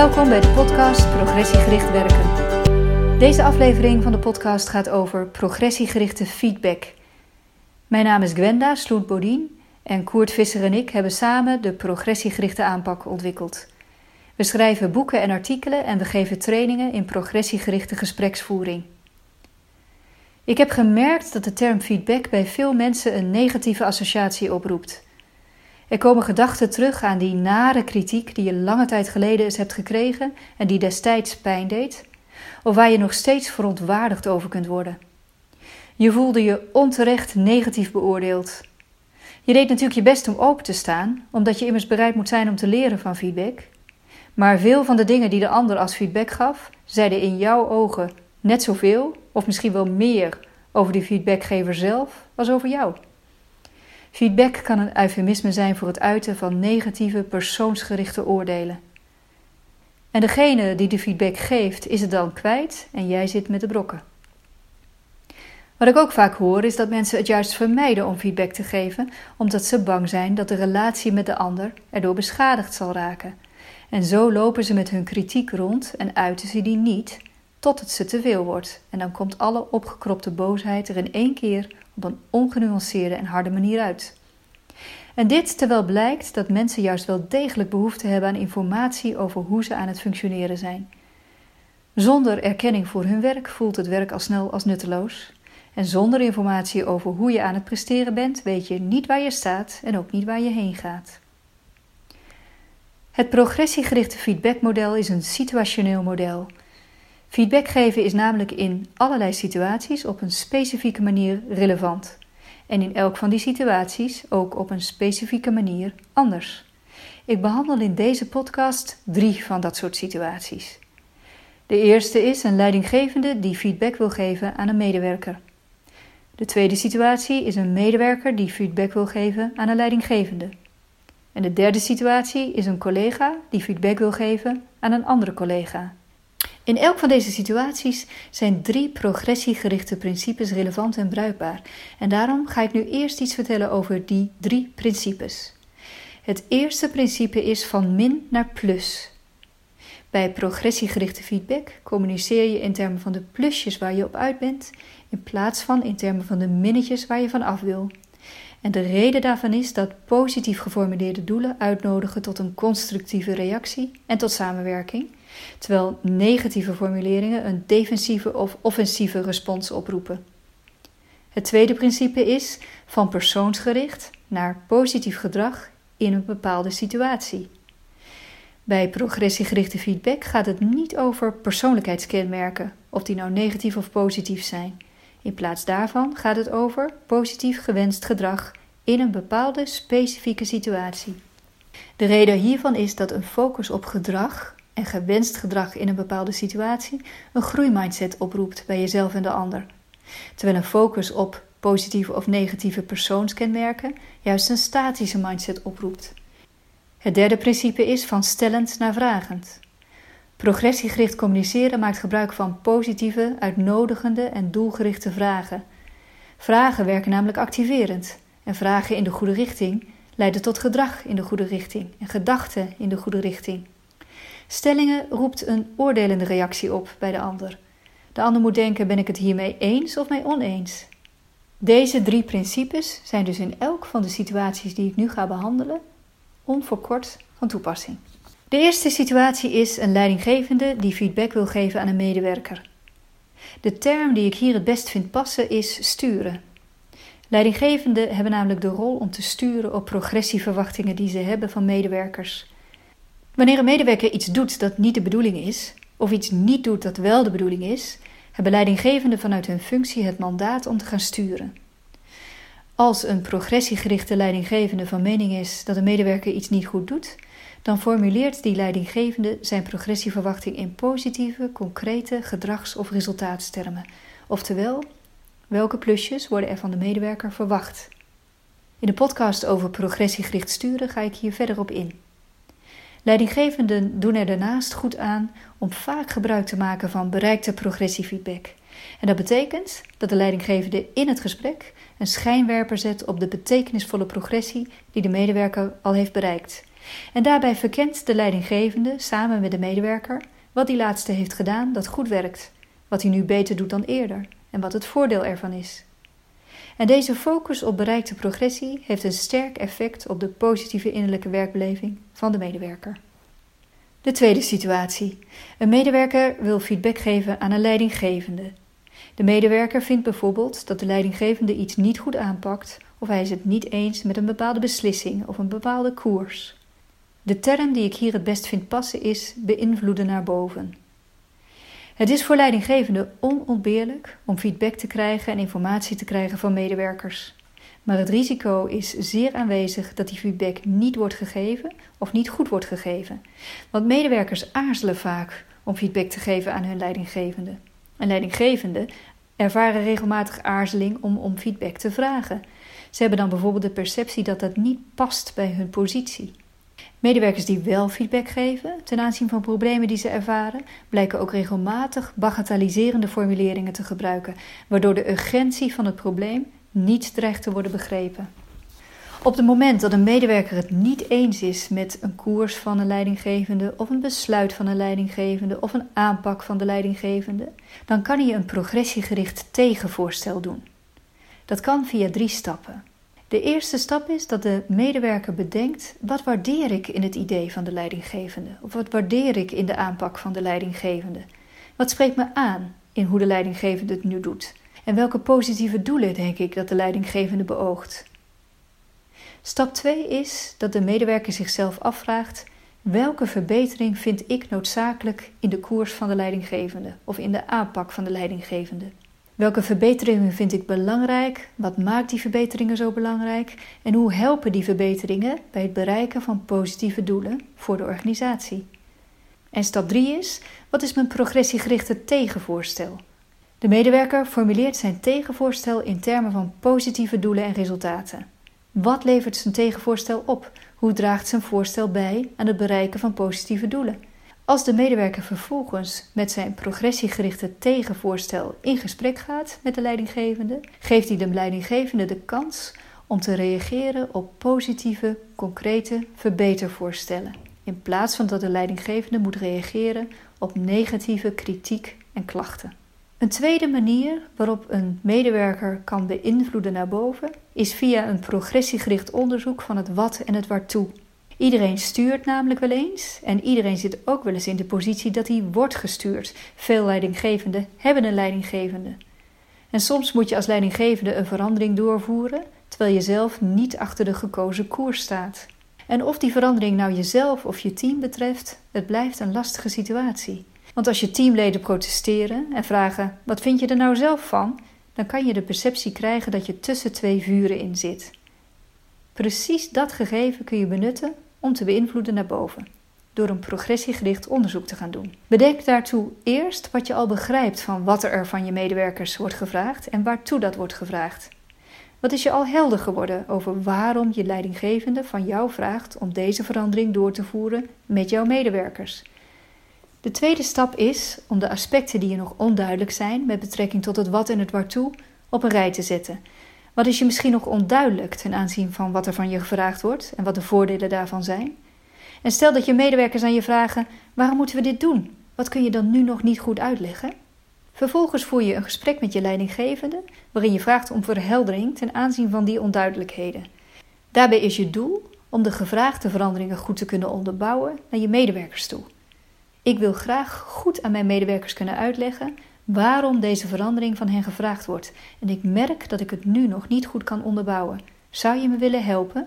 Welkom bij de podcast Progressiegericht Werken. Deze aflevering van de podcast gaat over progressiegerichte feedback. Mijn naam is Gwenda Sloet-Bodien en Koert Visser en ik hebben samen de progressiegerichte aanpak ontwikkeld. We schrijven boeken en artikelen en we geven trainingen in progressiegerichte gespreksvoering. Ik heb gemerkt dat de term feedback bij veel mensen een negatieve associatie oproept. Er komen gedachten terug aan die nare kritiek die je lange tijd geleden eens hebt gekregen en die destijds pijn deed, of waar je nog steeds verontwaardigd over kunt worden. Je voelde je onterecht negatief beoordeeld. Je deed natuurlijk je best om open te staan, omdat je immers bereid moet zijn om te leren van feedback. Maar veel van de dingen die de ander als feedback gaf, zeiden in jouw ogen net zoveel, of misschien wel meer, over die feedbackgever zelf als over jou. Feedback kan een eufemisme zijn voor het uiten van negatieve persoonsgerichte oordelen. En degene die de feedback geeft, is het dan kwijt en jij zit met de brokken. Wat ik ook vaak hoor is dat mensen het juist vermijden om feedback te geven, omdat ze bang zijn dat de relatie met de ander erdoor beschadigd zal raken. En zo lopen ze met hun kritiek rond en uiten ze die niet, tot het ze te veel wordt. En dan komt alle opgekropte boosheid er in één keer op een ongenuanceerde en harde manier uit. En dit terwijl blijkt dat mensen juist wel degelijk behoefte hebben aan informatie over hoe ze aan het functioneren zijn. Zonder erkenning voor hun werk voelt het werk al snel als nutteloos. En zonder informatie over hoe je aan het presteren bent, weet je niet waar je staat en ook niet waar je heen gaat. Het progressiegerichte feedbackmodel is een situationeel model. Feedback geven is namelijk in allerlei situaties op een specifieke manier relevant. En in elk van die situaties ook op een specifieke manier anders. Ik behandel in deze podcast drie van dat soort situaties. De eerste is een leidinggevende die feedback wil geven aan een medewerker. De tweede situatie is een medewerker die feedback wil geven aan een leidinggevende. En de derde situatie is een collega die feedback wil geven aan een andere collega. In elk van deze situaties zijn drie progressiegerichte principes relevant en bruikbaar. En daarom ga ik nu eerst iets vertellen over die drie principes. Het eerste principe is van min naar plus. Bij progressiegerichte feedback communiceer je in termen van de plusjes waar je op uit bent, in plaats van in termen van de minnetjes waar je van af wil. En de reden daarvan is dat positief geformuleerde doelen uitnodigen tot een constructieve reactie en tot samenwerking, terwijl negatieve formuleringen een defensieve of offensieve respons oproepen. Het tweede principe is van persoonsgericht naar positief gedrag in een bepaalde situatie. Bij progressiegerichte feedback gaat het niet over persoonlijkheidskenmerken, of die nou negatief of positief zijn. In plaats daarvan gaat het over positief gewenst gedrag in een bepaalde specifieke situatie. De reden hiervan is dat een focus op gedrag en gewenst gedrag in een bepaalde situatie een groeimindset oproept bij jezelf en de ander. Terwijl een focus op positieve of negatieve persoonskenmerken juist een statische mindset oproept. Het derde principe is van stellend naar vragend. Progressiegericht communiceren maakt gebruik van positieve, uitnodigende en doelgerichte vragen. Vragen werken namelijk activerend en vragen in de goede richting leiden tot gedrag in de goede richting en gedachten in de goede richting. Stellingen roept een oordelende reactie op bij de ander. De ander moet denken: ben ik het hiermee eens of mee oneens? Deze drie principes zijn dus in elk van de situaties die ik nu ga behandelen onverkort van toepassing. De eerste situatie is een leidinggevende die feedback wil geven aan een medewerker. De term die ik hier het best vind passen is sturen. Leidinggevenden hebben namelijk de rol om te sturen op progressieverwachtingen die ze hebben van medewerkers. Wanneer een medewerker iets doet dat niet de bedoeling is, of iets niet doet dat wel de bedoeling is, hebben leidinggevenden vanuit hun functie het mandaat om te gaan sturen. Als een progressiegerichte leidinggevende van mening is dat een medewerker iets niet goed doet, dan formuleert die leidinggevende zijn progressieverwachting in positieve, concrete gedrags- of resultaatstermen. Oftewel, welke plusjes worden er van de medewerker verwacht? In de podcast over progressiegericht sturen ga ik hier verder op in. Leidinggevenden doen er daarnaast goed aan om vaak gebruik te maken van bereikte progressiefeedback. En dat betekent dat de leidinggevende in het gesprek een schijnwerper zet op de betekenisvolle progressie die de medewerker al heeft bereikt En daarbij verkent de leidinggevende samen met de medewerker wat die laatste heeft gedaan dat goed werkt, wat hij nu beter doet dan eerder en wat het voordeel ervan is. En deze focus op bereikte progressie heeft een sterk effect op de positieve innerlijke werkbeleving van de medewerker. De tweede situatie. Een medewerker wil feedback geven aan een leidinggevende. De medewerker vindt bijvoorbeeld dat de leidinggevende iets niet goed aanpakt of hij is het niet eens met een bepaalde beslissing of een bepaalde koers. De term die ik hier het best vind passen is beïnvloeden naar boven. Het is voor leidinggevenden onontbeerlijk om feedback te krijgen en informatie te krijgen van medewerkers. Maar het risico is zeer aanwezig dat die feedback niet wordt gegeven of niet goed wordt gegeven. Want medewerkers aarzelen vaak om feedback te geven aan hun leidinggevende. En leidinggevenden ervaren regelmatig aarzeling om om feedback te vragen. Ze hebben dan bijvoorbeeld de perceptie dat dat niet past bij hun positie. Medewerkers die wel feedback geven ten aanzien van problemen die ze ervaren, blijken ook regelmatig bagatelliserende formuleringen te gebruiken, waardoor de urgentie van het probleem niet dreigt te worden begrepen. Op het moment dat een medewerker het niet eens is met een koers van een leidinggevende of een besluit van een leidinggevende of een aanpak van de leidinggevende, dan kan hij een progressiegericht tegenvoorstel doen. Dat kan via drie stappen. De eerste stap is dat de medewerker bedenkt: wat waardeer ik in het idee van de leidinggevende? Of wat waardeer ik in de aanpak van de leidinggevende? Wat spreekt me aan in hoe de leidinggevende het nu doet? En welke positieve doelen denk ik dat de leidinggevende beoogt? Stap 2 is dat de medewerker zichzelf afvraagt: welke verbetering vind ik noodzakelijk in de koers van de leidinggevende of in de aanpak van de leidinggevende? Welke verbeteringen vind ik belangrijk? Wat maakt die verbeteringen zo belangrijk? En hoe helpen die verbeteringen bij het bereiken van positieve doelen voor de organisatie? En stap 3 is: wat is mijn progressiegerichte tegenvoorstel? De medewerker formuleert zijn tegenvoorstel in termen van positieve doelen en resultaten. Wat levert zijn tegenvoorstel op? Hoe draagt zijn voorstel bij aan het bereiken van positieve doelen? Als de medewerker vervolgens met zijn progressiegerichte tegenvoorstel in gesprek gaat met de leidinggevende, geeft hij de leidinggevende de kans om te reageren op positieve, concrete verbetervoorstellen, in plaats van dat de leidinggevende moet reageren op negatieve kritiek en klachten. Een tweede manier waarop een medewerker kan beïnvloeden naar boven is via een progressiegericht onderzoek van het wat en het waartoe. Iedereen stuurt namelijk wel eens en iedereen zit ook wel eens in de positie dat hij wordt gestuurd. Veel leidinggevenden hebben een leidinggevende. En soms moet je als leidinggevende een verandering doorvoeren terwijl je zelf niet achter de gekozen koers staat. En of die verandering nou jezelf of je team betreft, het blijft een lastige situatie. Want als je teamleden protesteren en vragen: wat vind je er nou zelf van? dan kan je de perceptie krijgen dat je tussen twee vuren in zit. Precies dat gegeven kun je benutten om te beïnvloeden naar boven, door een progressiegericht onderzoek te gaan doen. Bedenk daartoe eerst wat je al begrijpt van wat er van je medewerkers wordt gevraagd en waartoe dat wordt gevraagd. Wat is je al helder geworden over waarom je leidinggevende van jou vraagt om deze verandering door te voeren met jouw medewerkers? De tweede stap is om de aspecten die je nog onduidelijk zijn met betrekking tot het wat en het waartoe op een rij te zetten. Wat is je misschien nog onduidelijk ten aanzien van wat er van je gevraagd wordt en wat de voordelen daarvan zijn? En stel dat je medewerkers aan je vragen: waarom moeten we dit doen? Wat kun je dan nu nog niet goed uitleggen? Vervolgens voer je een gesprek met je leidinggevende waarin je vraagt om verheldering ten aanzien van die onduidelijkheden. Daarbij is je doel om de gevraagde veranderingen goed te kunnen onderbouwen naar je medewerkers toe. Ik wil graag goed aan mijn medewerkers kunnen uitleggen waarom deze verandering van hen gevraagd wordt en ik merk dat ik het nu nog niet goed kan onderbouwen. Zou je me willen helpen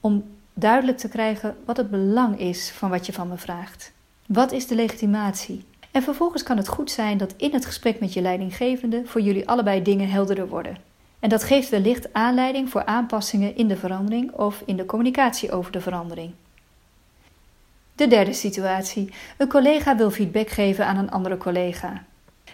om duidelijk te krijgen wat het belang is van wat je van me vraagt? Wat is de legitimatie? En vervolgens kan het goed zijn dat in het gesprek met je leidinggevende voor jullie allebei dingen helderder worden. En dat geeft wellicht aanleiding voor aanpassingen in de verandering of in de communicatie over de verandering. De derde situatie. Een collega wil feedback geven aan een andere collega.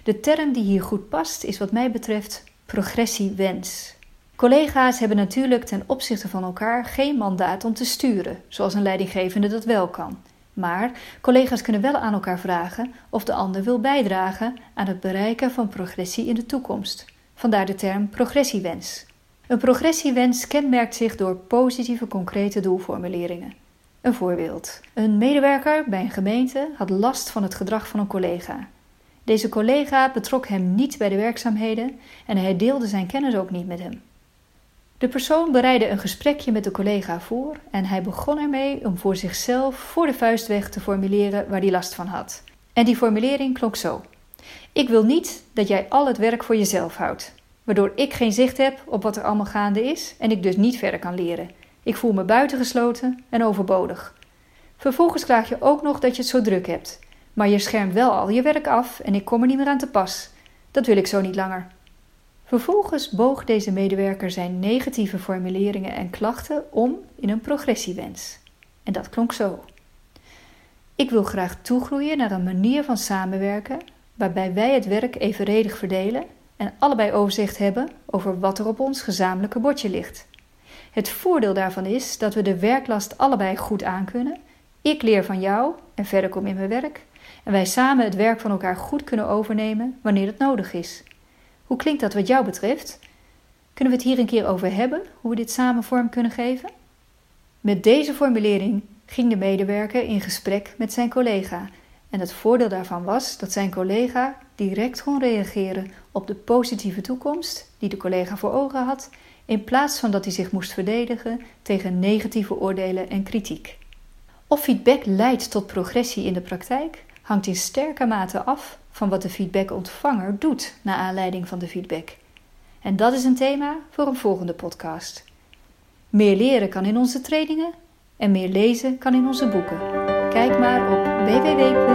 De term die hier goed past is wat mij betreft progressiewens. Collega's hebben natuurlijk ten opzichte van elkaar geen mandaat om te sturen, zoals een leidinggevende dat wel kan. Maar collega's kunnen wel aan elkaar vragen of de ander wil bijdragen aan het bereiken van progressie in de toekomst. Vandaar de term progressiewens. Een progressiewens kenmerkt zich door positieve concrete doelformuleringen. Een voorbeeld. Een medewerker bij een gemeente had last van het gedrag van een collega. Deze collega betrok hem niet bij de werkzaamheden en hij deelde zijn kennis ook niet met hem. De persoon bereidde een gesprekje met de collega voor en hij begon ermee om voor zichzelf voor de vuist weg te formuleren waar hij last van had. En die formulering klonk zo: Ik wil niet dat jij al het werk voor jezelf houdt, waardoor ik geen zicht heb op wat er allemaal gaande is en ik dus niet verder kan leren. Ik voel me buitengesloten en overbodig. Vervolgens klaag je ook nog dat je het zo druk hebt, maar je schermt wel al je werk af en ik kom er niet meer aan te pas. Dat wil ik zo niet langer. Vervolgens boog deze medewerker zijn negatieve formuleringen en klachten om in een progressiewens. En dat klonk zo. Ik wil graag toegroeien naar een manier van samenwerken waarbij wij het werk evenredig verdelen en allebei overzicht hebben over wat er op ons gezamenlijke bordje ligt. Het voordeel daarvan is dat we de werklast allebei goed aankunnen. Ik leer van jou en verder kom in mijn werk. En wij samen het werk van elkaar goed kunnen overnemen wanneer het nodig is. Hoe klinkt dat wat jou betreft? Kunnen we het hier een keer over hebben, hoe we dit samen vorm kunnen geven? Met deze formulering ging de medewerker in gesprek met zijn collega. En het voordeel daarvan was dat zijn collega direct kon reageren op de positieve toekomst die de collega voor ogen had, in plaats van dat hij zich moest verdedigen tegen negatieve oordelen en kritiek. Of feedback leidt tot progressie in de praktijk, hangt in sterke mate af van wat de feedbackontvanger doet naar aanleiding van de feedback. En dat is een thema voor een volgende podcast. Meer leren kan in onze trainingen en meer lezen kan in onze boeken. Kijk maar op www.cpw.nu.